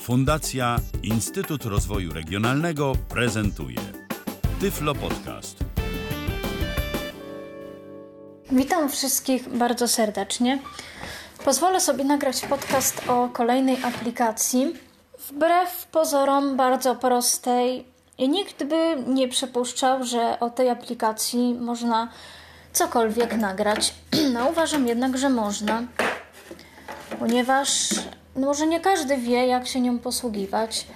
Fundacja Instytut Rozwoju Regionalnego prezentuje Tyflo Podcast. Witam wszystkich bardzo serdecznie. Pozwolę sobie nagrać podcast o kolejnej aplikacji. Wbrew pozorom bardzo prostej, nikt by nie przypuszczał, że o tej aplikacji można cokolwiek nagrać. No, uważam jednak, że można, ponieważ może nie każdy wie, jak się nią posługiwać.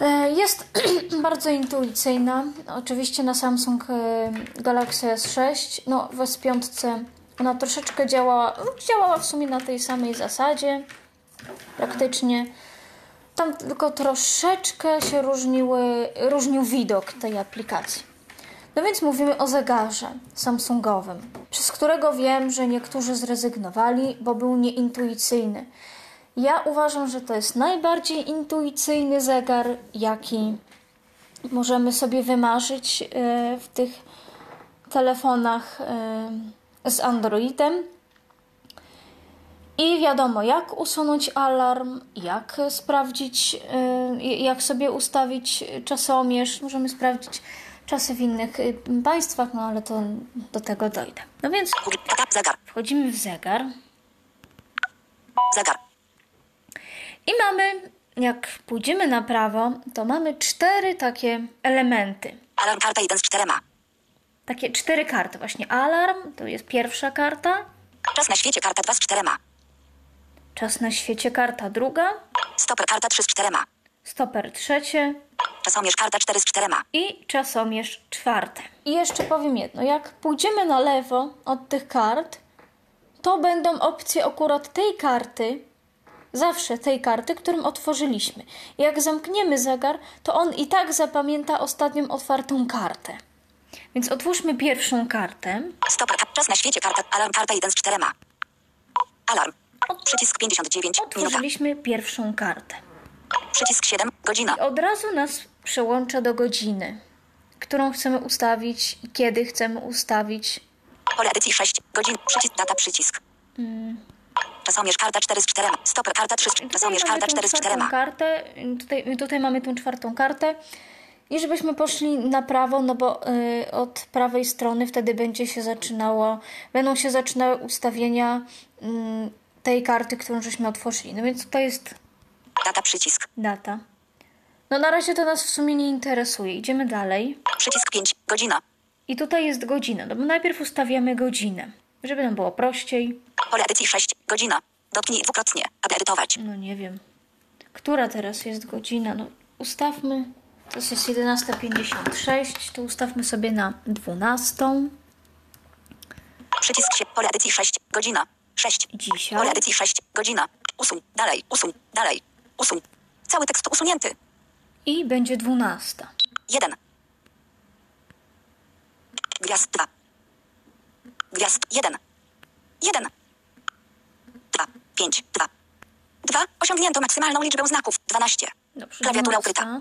E, jest bardzo intuicyjna. Oczywiście na Samsung e, Galaxy S6. No, w S5 ona troszeczkę działała, działała w sumie na tej samej zasadzie. Praktycznie. Tam tylko troszeczkę się różniły, różnił widok tej aplikacji. No więc mówimy o zegarze Samsungowym, przez którego wiem, że niektórzy zrezygnowali, bo był nieintuicyjny. Ja uważam, że to jest najbardziej intuicyjny zegar, jaki możemy sobie wymarzyć e, w tych telefonach e, z Androidem. I wiadomo, jak usunąć alarm, jak sprawdzić, e, jak sobie ustawić czasomierz. Możemy sprawdzić czasy w innych państwach, no ale to do tego dojdę. No więc wchodzimy w zegar. Zegar. I mamy, jak pójdziemy na prawo, to mamy cztery takie elementy. Alarm karta 1 z 4. Takie cztery karty. Właśnie alarm to jest pierwsza karta, Czas na świecie karta 2 z 4. czas na świecie karta druga, Stoper karta 3 z 4. stoper trzecie Czasomierz karta 4 z 4. i czasomierz czwarte. I jeszcze powiem jedno. Jak pójdziemy na lewo od tych kart, to będą opcje akurat tej karty, zawsze tej karty, którą otworzyliśmy. Jak zamkniemy zegar, to on i tak zapamięta ostatnią otwartą kartę. Więc otwórzmy pierwszą kartę. Stoper ka- czas na świecie karta alarm karta 1 z 4. Alarm. Przycisk 59 minuta. Otworzyliśmy pierwszą kartę. Przycisk 7 godzina. I od razu nas przełącza do godziny, którą chcemy ustawić i kiedy chcemy ustawić. Pole edycji 6 godzin. Przycisk data przycisk. Czasomierz karta 4 z 4. Stoper karta 3 z 4. Czasomierz karta tą 4 z 4. czwartą kartę. Tutaj, tutaj mamy tą czwartą kartę. I żebyśmy poszli na prawo, no bo y, od prawej strony wtedy będzie się zaczynało, będą się zaczynały ustawienia mm, tej karty, którą żeśmy otworzyli. No więc tutaj jest Data przycisk. data. No na razie to nas w sumie nie interesuje. Idziemy dalej. Przycisk 5 godzina. I tutaj jest godzina. No bo najpierw ustawiamy godzinę, żeby nam było prościej. Pole edycji 6 godzina. Dotknij dwukrotnie, aby edytować. No nie wiem. Która teraz jest godzina? No ustawmy. To jest 11.56, to ustawmy sobie na 12. Przycisk się. Pole edycji 6 godzina. 6. Dzisiaj. Pole edycji 6 godzina. Usuń. Dalej. Usuń. Dalej. Usuń. Cały tekst usunięty. I będzie 12. 1. Gwiazd 2. Gwiazd 1. 1. 2. 5. 2. 2. Osiągnięto maksymalną liczbę znaków. 12. Dobrze, Klawiatura 12. ukryta.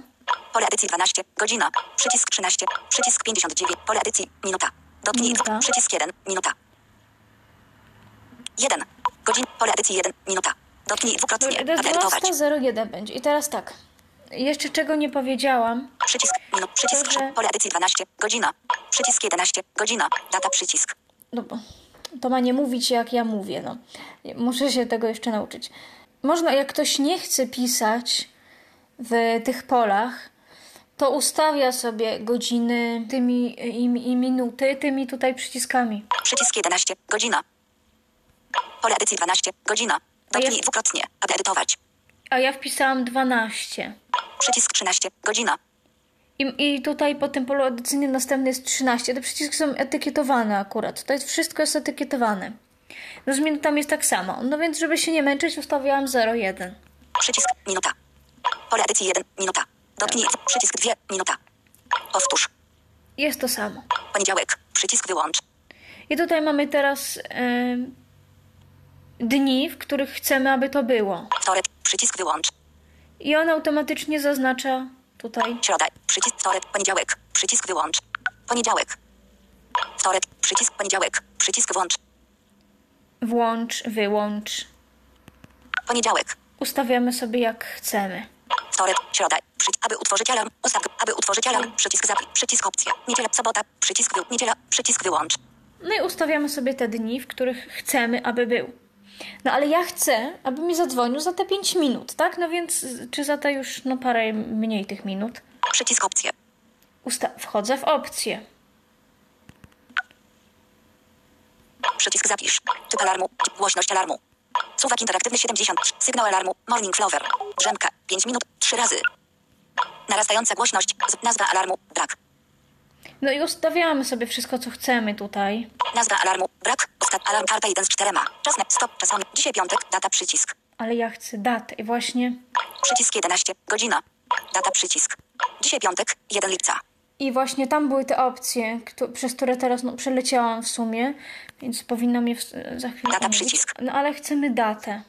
Pole edycji 12. Godzina. Przycisk 13. Przycisk 59. Pole edycji. Minuta. Dotknij. Minuta. Przycisk 1. Minuta. 1. Godzin. Pole edycji 1. Minuta. Dotknij dwukrotnie, edytować. 12.01 będzie. I teraz tak. Jeszcze czego nie powiedziałam. Przycisk. Minut. Przycisk. Dobrze. Pole edycji 12. Godzina. Przycisk 11. Godzina. Data przycisk. No bo to ma nie mówić jak ja mówię. No. Muszę się tego jeszcze nauczyć. Można, jak ktoś nie chce pisać w tych polach, to ustawia sobie godziny tymi i, i minuty tymi tutaj przyciskami. Przycisk 11. Godzina. Pole edycji 12. Godzina. Dotknij ja- dwukrotnie, aby edytować. A ja wpisałam 12. Przycisk 13. Godzina. I, I tutaj po tym polu edycyjnym następny jest 13. Te przyciski są etykietowane akurat. To jest wszystko jest etykietowane. No z minutami jest tak samo. No więc, żeby się nie męczyć, ustawiałam 0,1. Przycisk. Minuta. Pole edycji 1. Minuta. Dotknij. Przycisk 2. Minuta. Powtórz. Jest to samo. Poniedziałek. Przycisk wyłącz. I tutaj mamy teraz em, dni, w których chcemy, aby to było. Wtorek. Przycisk wyłącz. I on automatycznie zaznacza tutaj. Środa. Przycisk wtorek. Poniedziałek. Przycisk wyłącz. Poniedziałek. Wtorek. Przycisk poniedziałek. Przycisk włącz. Włącz, wyłącz. Poniedziałek. ustawiamy sobie jak chcemy. Wtorek, środa. Przy, aby utworzyć alarm. Ustaw, aby utworzyć alarm. Przycisk zapis. Przycisk opcja. Niedziela, sobota. Przycisk wy, niedziela. Przycisk wyłącz. No i ustawiamy sobie te dni, w których chcemy, aby był. No ale ja chcę, aby mi zadzwonił za te 5 minut, tak? No więc y, czy za te już no parę mniej tych minut? Przycisk opcje. Usta- wchodzę w opcję. Przycisk zapisz. Typ alarmu. Głośność alarmu. Suwak interaktywny 70. Sygnał alarmu. Morning Flower. Drzemka. 5 minut. 3 razy. Narastająca głośność. Nazwa alarmu. Brak. No i ustawiamy sobie wszystko, co chcemy tutaj. Nazwa alarmu. Brak. Ostat alarm karta 1 z 4. Czas na stop. Czasowy. Dzisiaj piątek. Data przycisk. Ale ja chcę datę i właśnie... Przycisk 11. Godzina. Data przycisk. Dzisiaj piątek. 1 lipca. I właśnie tam były te opcje, któ- przez które teraz no, przeleciałam w sumie, więc powinno mnie w, za chwilę Data omówić. przycisk. No ale chcemy datę,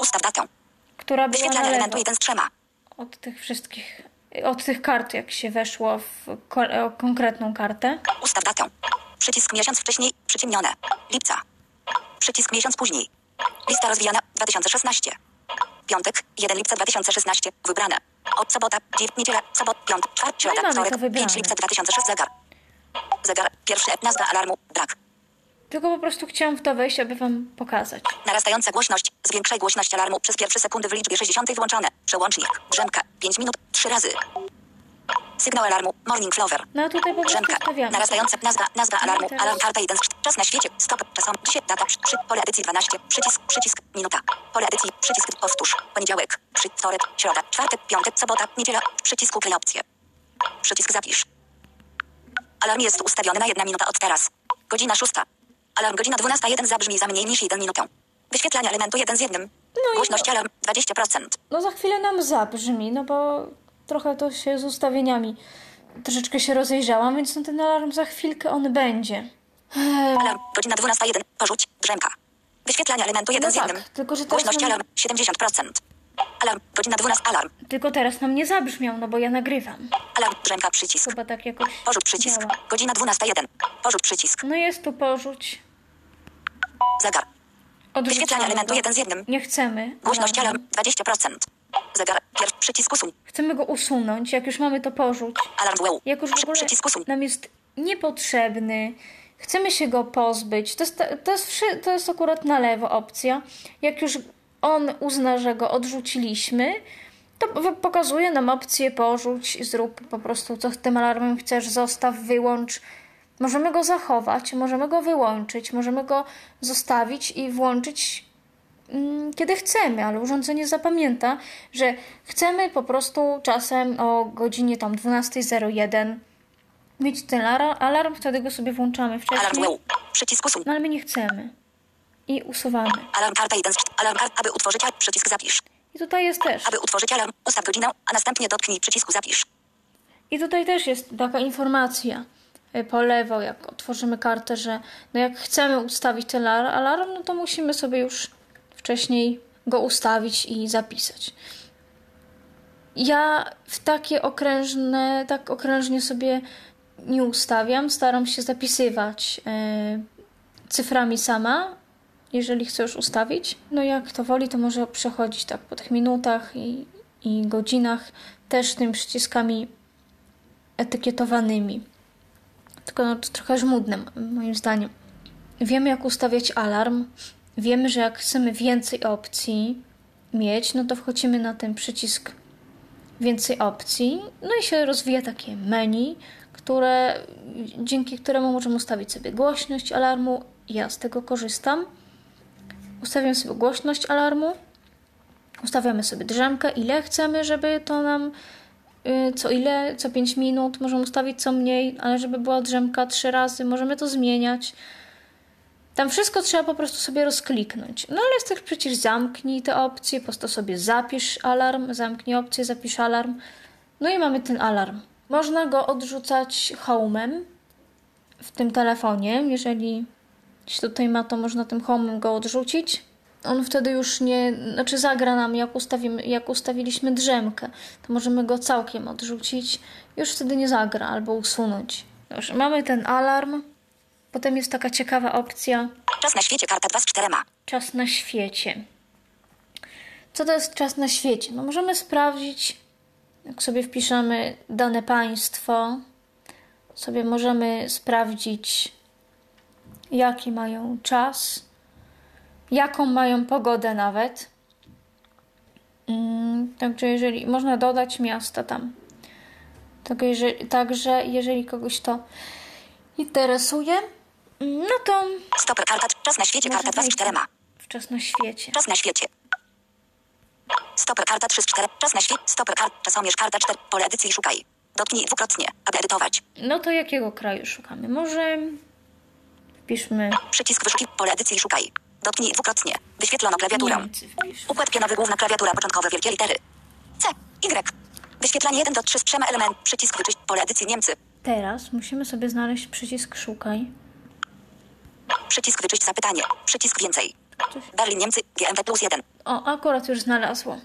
Ustaw datę. która była na elementu 1 z 3. od tych wszystkich, od tych kart, jak się weszło w ko- o konkretną kartę. Ustaw datę. Przycisk miesiąc wcześniej. Przyciemnione. Lipca. Przycisk miesiąc później. Lista rozwijana. 2016. Piątek. 1 lipca 2016. Wybrane. Od sobota. Dziew, niedziela. Sobot. Piątek. Czwartek. Środa. mamy Wtorek. to wybrane. 5 lipca 2006. Zegar. Zegar. Pierwszy. Nazwa alarmu. Brak. Tylko po prostu chciałam w to wejść, aby wam pokazać. Narastająca głośność. Zwiększaj głośność alarmu przez pierwsze sekundy w liczbie 60 włączone. Przełącznik. Drzemka. 5 minut. 3 razy. Sygnał alarmu. Morning Flower. No tutaj po prostu Drzemka. Narastająca nazwa, nazwa No alarmu. teraz- Alarm karta 1 z 4. Czas na świecie. Stop. Czasom. Dzisiaj. Data. Przy, pole edycji 12. Przycisk. Przycisk. Minuta. Pole edycji. Przycisk. Powtórz. Poniedziałek. Przy, wtorek. Środa. Czwartek. Piątek. Sobota. Niedziela. Przycisk. Uklej opcję. Przycisk zapisz. Alarm jest ustawiony na 1 minuta od teraz. Godzina 6. Alarm godzina 12.01 zabrzmi za mniej niż 1 minutę. Wyświetlanie elementu 1 z 1. i Głośność alarm 20%. No za chwilę nam zabrzmi, no bo trochę to się z ustawieniami troszeczkę się rozejrzałam, więc no ten alarm za chwilkę on będzie. Eee, Alarm godzina 12.01. Porzuć. Drzemka. Wyświetlanie elementu 1 z tak, 1. tylko że teraz Głośność alarm 70%. Alarm godzina 12. Alarm. Tylko teraz nam nie zabrzmiał, no bo ja nagrywam. Alarm drzemka przycisk. Chyba tak jakoś Porzuć przycisk. działa. Godzina 12.01. Porzuć przycisk. No jest tu porzuć. Zegar. Odrzucamy Wyświetlanie elementu go. 1 z 1. Nie chcemy. Głośność alarm 20%. Zegar. Pierwszy przycisk usuń. Chcemy go usunąć, jak już mamy to porzuć. Alarm WEU. Jak już w ogóle Przycisk usuń. nam jest niepotrzebny, chcemy się go pozbyć, to jest, to, jest, to jest akurat na lewo opcja. Jak już on uzna, że go odrzuciliśmy, to pokazuje nam opcję porzuć, zrób po prostu co z tym alarmem chcesz, zostaw, wyłącz. Możemy go zachować, możemy go wyłączyć, możemy go zostawić i włączyć mm, kiedy chcemy, ale urządzenie zapamięta, że chcemy po prostu czasem o godzinie tam 12.01 mieć ten alarm, alarm, wtedy go sobie włączamy Alarm wcześniej, WEU. Przycisk usuń. no ale my nie chcemy. I usuwamy. Alarm karta 1 z 4. Alarm kart. Aby utworzyć alarm. Przycisk zapisz. I tutaj jest też. Aby utworzyć alarm. Ustaw godzinę, a następnie dotknij przycisku zapisz. I tutaj też jest taka informacja y, po lewo, jak otworzymy kartę, że no jak chcemy ustawić ten alar- alarm, no to musimy sobie już wcześniej go ustawić i zapisać. Ja w takie okrężne, tak okrężnie sobie nie ustawiam. Staram się zapisywać y, cyframi sama, jeżeli chcę już ustawić. No jak to woli, to może przechodzić tak po tych minutach i, i godzinach też tym przyciskami etykietowanymi. Tylko no, to trochę żmudne, moim zdaniem. Wiemy, jak ustawiać alarm. Wiemy, że jak chcemy więcej opcji mieć, no to wchodzimy na ten przycisk więcej opcji. No i się rozwija takie menu, które, dzięki któremu możemy ustawić sobie głośność alarmu. Ja z tego korzystam. Ustawiam sobie głośność alarmu. Ustawiamy sobie drzemkę, ile chcemy, żeby to nam co ile, co 5 minut, możemy ustawić co mniej, ale żeby była drzemka trzy razy, możemy to zmieniać. Tam wszystko trzeba po prostu sobie rozkliknąć. No ale jest też przecież zamknij te opcje, po prostu sobie zapisz alarm, zamknij opcję, zapisz alarm. No i mamy ten alarm. Można go odrzucać home'em w tym telefonie, jeżeli się tutaj ma, to można tym home'em go odrzucić. On wtedy już nie, znaczy zagra nam jak, ustawimy, jak ustawiliśmy drzemkę, to możemy go całkiem odrzucić, już wtedy nie zagra albo usunąć. Już mamy ten alarm, potem jest taka ciekawa opcja Czas na świecie karta 2 z 4. czas na świecie. Co to jest czas na świecie? No możemy sprawdzić, jak sobie wpiszemy dane państwo, sobie możemy sprawdzić, jaki mają czas, jaką mają pogodę nawet. Mm, Także jeżeli można dodać miasta tam. Także jeżeli, także jeżeli kogoś to interesuje, mm, no to Stoper karta. Czas na świecie. Karta 2 z 4. wczas na świecie. Czas na świecie. Stoper karta 3 z 4. Czas na świecie. Stoper karta. Czasomierz karta 4. Pole edycji szukaj. Dotknij dwukrotnie, aby edytować. No to jakiego kraju szukamy? Może wpiszmy Przycisk wyszukiw. Pole edycji szukaj. Dotknij dwukrotnie. Wyświetlono klawiaturę. Układ pionowy główna klawiatura początkowe wielkie litery. C. Y. Wyświetlanie 1 do 3 z trzema element. Przycisk wyczyść. Pole edycji Niemcy. Teraz musimy sobie znaleźć przycisk szukaj. Przycisk wyczyść zapytanie. Przycisk więcej. Coś... Berlin Niemcy. GMW plus 1. O, akurat już znalazło.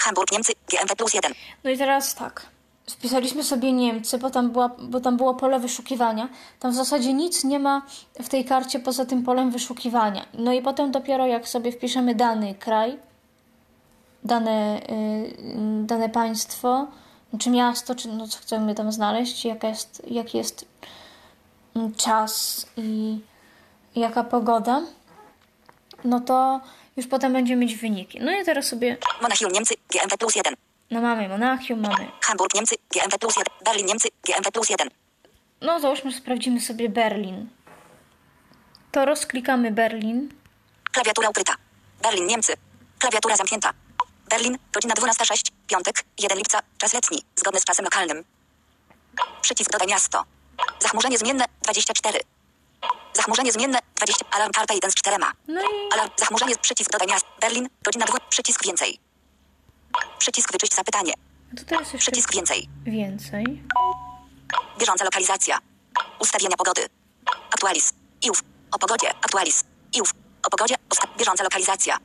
Hamburg Niemcy. GMW plus 1. No i teraz tak. Wpisaliśmy sobie Niemcy, bo tam, była, bo tam było pole wyszukiwania. Tam w zasadzie nic nie ma w tej karcie poza tym polem wyszukiwania. No i potem dopiero jak sobie wpiszemy dany kraj, dane, y, dane państwo, czy miasto, czy no co chcemy tam znaleźć, jaka jest, jaki jest mm, czas i jaka pogoda, no to już potem będziemy mieć wyniki. No i teraz sobie, Monachium Niemcy. GMW plus 1. no mamy Monachium, mamy Hamburg Niemcy. GMW plus 1. Berlin Niemcy. GMW plus 1. No załóżmy, sprawdzimy sobie Berlin. To rozklikamy Berlin. Klawiatura ukryta. Berlin Niemcy. Klawiatura zamknięta. Berlin. Godzina 12.06. Piątek. 1 lipca. Czas letni. Zgodny z czasem lokalnym. Przycisk dodaj miasto. Zachmurzenie zmienne 24. Zachmurzenie zmienne 20. Alarm karta 1 z 4. No i Alarm. Zachmurzenie. Przycisk dodaj miasto. Berlin. Godzina 2. Przycisk więcej. Przycisk wyczyść zapytanie. to teraz jeszcze Przycisk więcej. więcej. Bieżąca lokalizacja. Ustawienia pogody. Aktualiz. IUF. O pogodzie. Aktualiz. IUF. O pogodzie. Usta- bieżąca lokalizacja.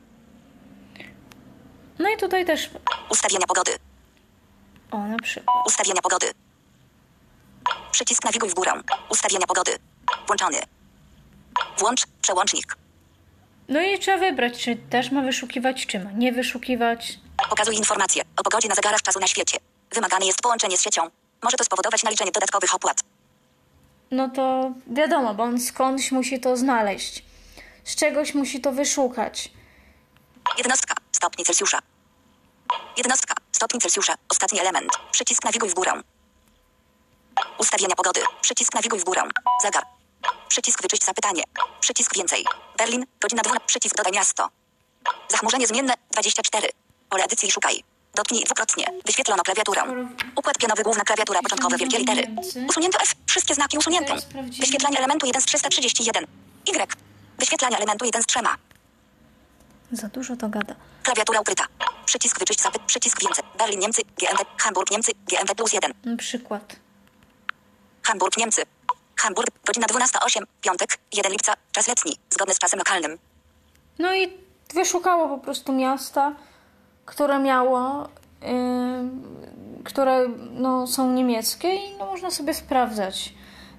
No i tutaj też, Ustawienia pogody. o na przykład. Ustawienia pogody. Przycisk nawiguj w górę. Ustawienia pogody. Włączony. Włącz przełącznik. No i trzeba wybrać, czy też ma wyszukiwać, czy ma nie wyszukiwać. Pokazuj informacje o pogodzie na zegarach czasu na świecie. Wymagane jest połączenie z siecią. Może to spowodować naliczenie dodatkowych opłat. No to wiadomo, bo on skądś musi to znaleźć. Z czegoś musi to wyszukać. Jednostka. Stopni Celsjusza. Jednostka. Stopni Celsjusza. Ostatni element. Przycisk nawiguj w górę. Ustawienia pogody. Przycisk nawiguj w górę. Zegar. Przycisk wyczyść zapytanie. Przycisk więcej. Berlin. Godzina 12. Przycisk dodaj miasto. Zachmurzenie zmienne 24. Pole edycji szukaj. Dotknij dwukrotnie. Wyświetlono klawiaturę. Układ pionowy główna klawiatura początkowe wielkie litery. Usunięto F. Wszystkie znaki usunięte. Wyświetlanie elementu 1 z 331. Y. Wyświetlanie elementu 1 z 3. Za dużo to gada. Klawiatura ukryta. Przycisk wyczyść zapyt. Przycisk więcej. Berlin Niemcy. GMW. Hamburg Niemcy. GMW plus 1. Na przykład. Hamburg Niemcy. Hamburg. Godzina 12.08. Piątek. 1 lipca. Czas letni. Zgodny z czasem lokalnym. No i wyszukało po prostu miasta, które miało, które no, są niemieckie i no, można sobie sprawdzać.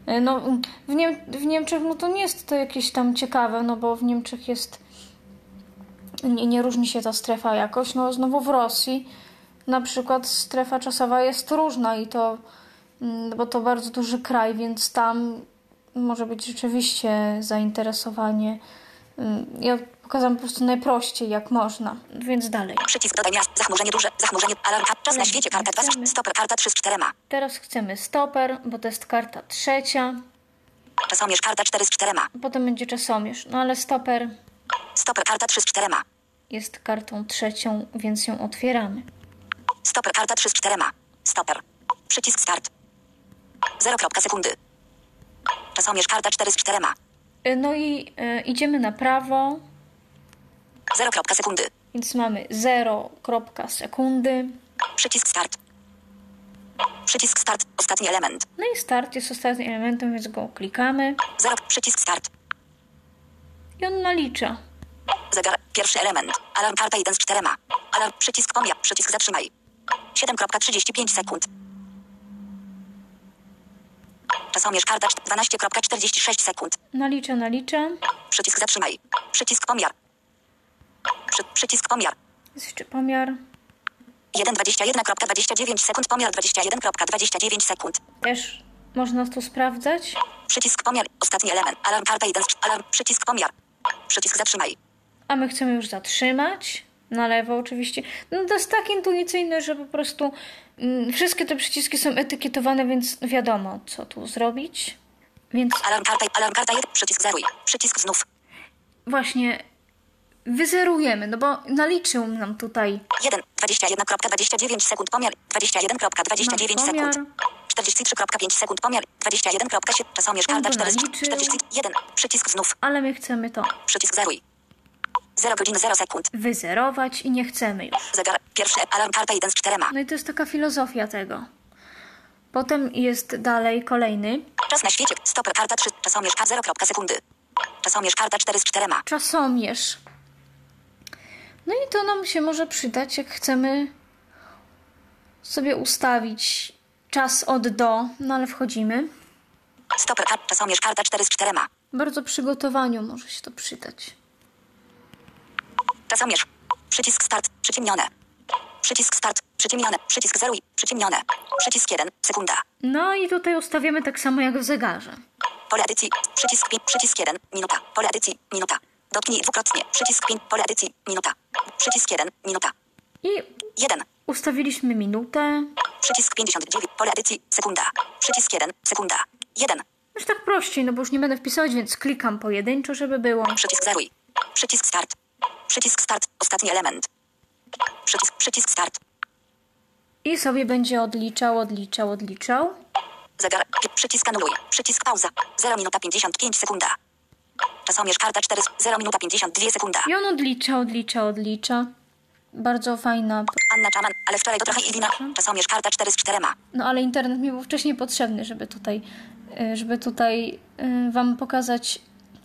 Yy, no, w, Niem- w Niemczech no, to nie jest to jakieś tam ciekawe, no bo w Niemczech jest, nie, nie różni się ta strefa jakoś. No znowu w Rosji na przykład strefa czasowa jest różna i to, mm, bo to bardzo duży kraj, więc tam może być rzeczywiście zainteresowanie. Mm, Ja pokazałam po prostu najprościej, jak można. Więc dalej. Przycisk dodaj miast. Zachmurzenie duże. Zachmurzenie. Alarm. Czas na Ale świecie. Karta 2 chcemy. z Stoper. Karta 3 z 4. Teraz chcemy stoper, bo to jest karta trzecia. Czasomierz. Karta 4 z 4. Potem będzie czasomierz. No ale stoper Stoper. Karta 3 z 4. jest kartą trzecią, więc ją otwieramy. Stoper. Karta 3 z 4. Stoper. Przycisk start. 0. sekundy. Czasomierz. Karta 4 z 4. Y, No i y, idziemy na prawo, 0. sekundy. więc mamy 0 kropka sekundy. Przycisk start. Przycisk start. Ostatni element. No i start jest ostatnim elementem, więc go klikamy 0. Przycisk start. i on nalicza. Zegar. Pierwszy element. Alarm karta 1 z 4. Alarm. Przycisk pomiar. Przycisk zatrzymaj. 7.35 sekund. Czasomierz karta 12.46 sekund. Nalicza, nalicza. Przycisk zatrzymaj. Przycisk pomiar. Przy, przycisk pomiar. Jest jeszcze pomiar. 1,21,29 sekund. Pomiar 21,29 sekund. Też można tu sprawdzać. Przycisk pomiar. Ostatni element. Alarm karta 1. Alarm. Przycisk pomiar. Przycisk zatrzymaj. A my chcemy już zatrzymać. Na lewo oczywiście. No to jest tak intuicyjne, że po prostu mm, wszystkie te przyciski są etykietowane, więc wiadomo, co tu zrobić. Więc Alarm karta. Alarm karta 1. Przycisk zeruj. Przycisk znów. właśnie wyzerujemy, no bo naliczył nam tutaj 1. 21,29 sekund. Pomiar. 21,29 Nasz sekund. pomiar. 43,5 sekund. Pomiar. 21,7. Czasomierz karta to 40. naliczył. 41. Przycisk znów. ale my chcemy to Przycisk zeruj. 0 godziny 0 sekund. wyzerować i nie chcemy już. Zegar. Pierwszy. Alarm karta 1 z 4. No i to jest taka filozofia tego. Potem jest dalej kolejny Czas na świecie. Stop. Karta 3. Czasomierz K 0. sekundy. Czasomierz karta 4 z 4. czasomierz. No i to nam się może przydać, jak chcemy sobie ustawić czas od do, no ale wchodzimy. Stop. Karta. Czasomierz karta 4 z 4. Bardzo przygotowaniu może się to przydać. Czasomierz. Przycisk start. Przyciemnione. Przycisk start. Przyciemnione. Przycisk zeruj. Przyciemnione. Przycisk 1. Sekunda. No i tutaj ustawiamy tak samo jak w zegarze. Pole edycji. Przycisk. Przycisk 1. Minuta. Pole edycji. Minuta. Dotknij dwukrotnie. Przycisk pin. Pole edycji. Minuta. Przycisk 1. Minuta. I 1. ustawiliśmy minutę. Przycisk 59. Pole edycji. Sekunda. Przycisk 1. Sekunda. 1. Już tak prościej, no bo już nie będę wpisywać, więc klikam pojedynczo, żeby było. Przycisk zeruj. Przycisk start. Przycisk start. Ostatni element. Przycisk. Przycisk start. I sobie będzie odliczał, odliczał, odliczał. Zegar. Przycisk anuluj. Przycisk pauza. 0 minuta 55 sekunda. Czasomierz karta 4. 0 minuta 52 sekunda. I on odlicza, odlicza, odlicza. Bardzo fajna. Anna Czaman, ale wczoraj to trochę Ilwina. Czasomierz karta 4 z 4. No ale internet mi był wcześniej potrzebny, żeby tutaj, y, żeby tutaj y, wam pokazać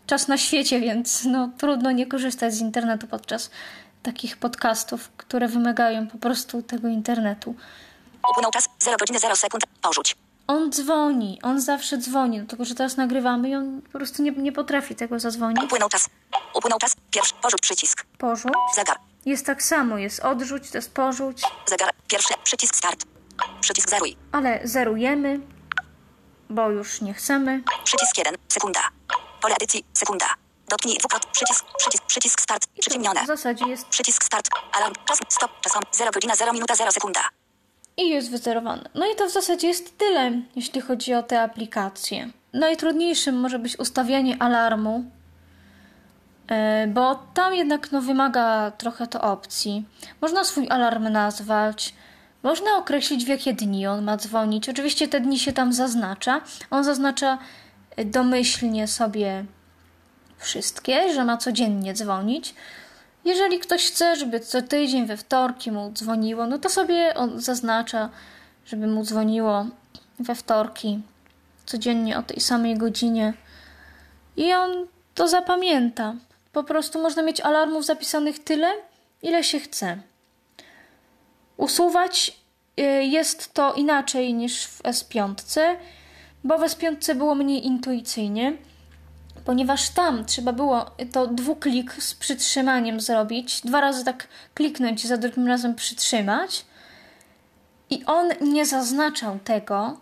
czas na świecie, więc no trudno nie korzystać z internetu podczas takich podcastów, które wymagają po prostu tego internetu. Upłynął czas. 0 godziny 0 sekund. Porzuć. On dzwoni, on zawsze dzwoni, no tylko że teraz nagrywamy i on po prostu nie, nie potrafi tego zadzwonić. Upłynął czas. Upłynął czas. Pierwszy. Porzuć przycisk. Porzuć. Zegar. Jest tak samo, jest odrzuć, to jest porzuć, Zegar. Pierwszy. Przycisk start. Przycisk zeruj. ale zerujemy, bo już nie chcemy. Przycisk 1. Sekunda. Pole edycji. Sekunda. Dotknij dwukrotnie. Przycisk. Przycisk. Przycisk start. Przyciemnione. w zasadzie jest Przycisk start. Alarm. Czas. Stop. Czasom. 0 godzina 0 minuta 0 sekunda. I jest wyzerowane. No i to w zasadzie jest tyle, jeśli chodzi o te aplikacje. Najtrudniejszym może być ustawianie alarmu, e, bo tam jednak no, wymaga trochę to opcji. Można swój alarm nazwać, można określić w jakie dni on ma dzwonić. Oczywiście te dni się tam zaznacza. On zaznacza e, domyślnie sobie wszystkie, że ma codziennie dzwonić. Jeżeli ktoś chce, żeby co tydzień we wtorki mu dzwoniło, no to sobie on zaznacza, żeby mu dzwoniło we wtorki codziennie o tej samej godzinie. I on to zapamięta. Po prostu można mieć alarmów zapisanych tyle, ile się chce. Usuwać y, jest to inaczej niż w S5, bo w S5 było mniej intuicyjnie ponieważ tam trzeba było to dwuklik z przytrzymaniem zrobić, dwa razy tak kliknąć i za drugim razem przytrzymać. I on nie zaznaczał tego,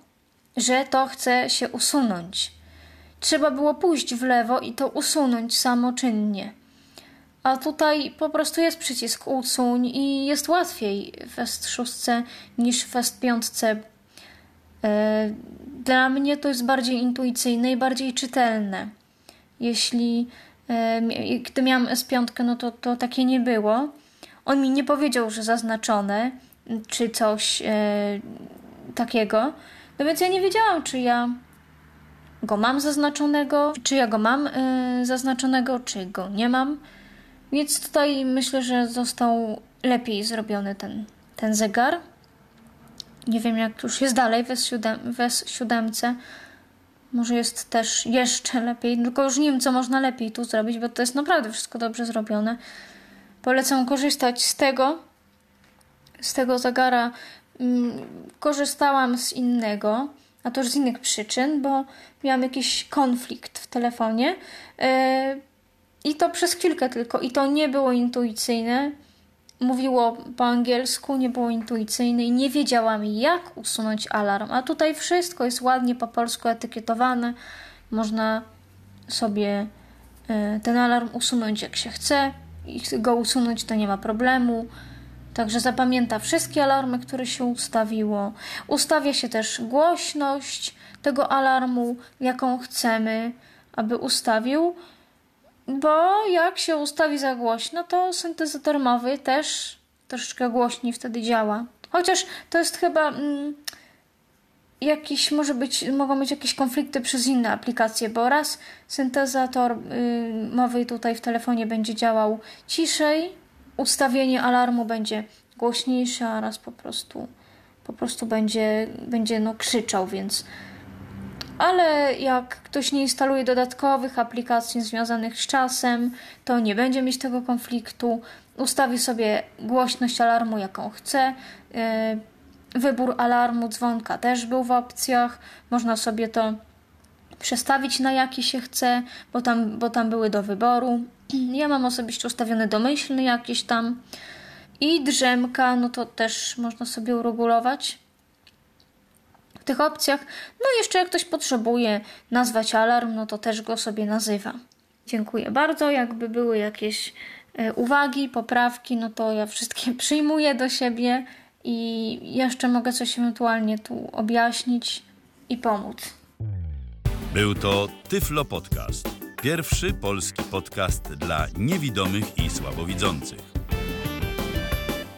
że to chce się usunąć. Trzeba było pójść w lewo i to usunąć samoczynnie. A tutaj po prostu jest przycisk usuń i jest łatwiej w S6 niż w S5. E, Dla mnie to jest bardziej intuicyjne i bardziej czytelne jeśli gdy miałam S5, no to, to takie nie było. On mi nie powiedział, że zaznaczone, czy coś e, takiego. No więc ja nie wiedziałam, czy ja go mam zaznaczonego, czy ja go mam e, zaznaczonego, czy go nie mam. Więc tutaj myślę, że został lepiej zrobiony ten, ten zegar. Nie wiem, jak już jest dalej w S7, w S7. Może jest też jeszcze lepiej, tylko już nie wiem, co można lepiej tu zrobić, bo to jest naprawdę wszystko dobrze zrobione. Polecam korzystać z tego, z tego zegara. Mm, Korzystałam z innego, a to już z innych przyczyn, bo miałam jakiś konflikt w telefonie yy, i to przez chwilkę tylko, i to nie było intuicyjne. Mówiło po angielsku, nie było intuicyjne i nie wiedziałam jak usunąć alarm. A tutaj wszystko jest ładnie po polsku etykietowane. Można sobie y, ten alarm usunąć jak się chce i go usunąć to nie ma problemu. Także zapamięta wszystkie alarmy, które się ustawiło. Ustawia się też głośność tego alarmu, jaką chcemy, aby ustawił, bo jak się ustawi za głośno, to syntezator mowy też troszeczkę głośniej wtedy działa. Chociaż to jest chyba mm, jakiś, może być, mogą być jakieś konflikty przez inne aplikacje, bo raz syntezator y, mowy tutaj w telefonie będzie działał ciszej, ustawienie alarmu będzie głośniejsze, a raz po prostu po prostu będzie, będzie no, krzyczał, więc ale jak ktoś nie instaluje dodatkowych aplikacji związanych z czasem, to nie będzie mieć tego konfliktu. Ustawi sobie głośność alarmu, jaką chce. Yy, wybór alarmu, dzwonka też był w opcjach. Można sobie to przestawić na jaki się chce, bo tam, bo tam były do wyboru. Ja mam osobiście ustawiony domyślny jakiś tam. I drzemka, no to też można sobie uregulować tych opcjach. No i jeszcze jak ktoś potrzebuje nazwać alarm, no to też go sobie nazywa. Dziękuję bardzo. Jakby były jakieś e, uwagi, poprawki, no to ja wszystkie przyjmuję do siebie i jeszcze mogę coś ewentualnie tu objaśnić i pomóc. Był to Tyflo Podcast. Pierwszy polski podcast dla niewidomych i słabowidzących.